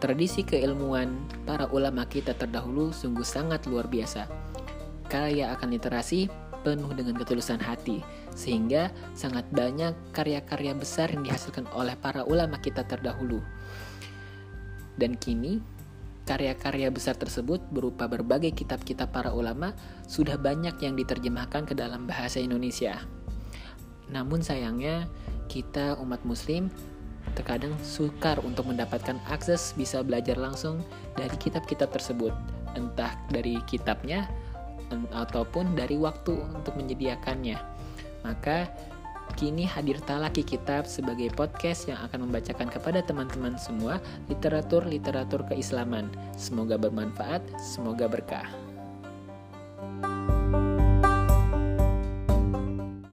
Tradisi keilmuan para ulama kita terdahulu sungguh sangat luar biasa. Kaya akan literasi, penuh dengan ketulusan hati, sehingga sangat banyak karya-karya besar yang dihasilkan oleh para ulama kita terdahulu. Dan kini, karya-karya besar tersebut berupa berbagai kitab-kitab para ulama sudah banyak yang diterjemahkan ke dalam bahasa Indonesia. Namun sayangnya, kita umat muslim terkadang sukar untuk mendapatkan akses bisa belajar langsung dari kitab-kitab tersebut, entah dari kitabnya ataupun dari waktu untuk menyediakannya. Maka kini hadir Talaki Kitab sebagai podcast yang akan membacakan kepada teman-teman semua literatur-literatur keislaman. Semoga bermanfaat, semoga berkah.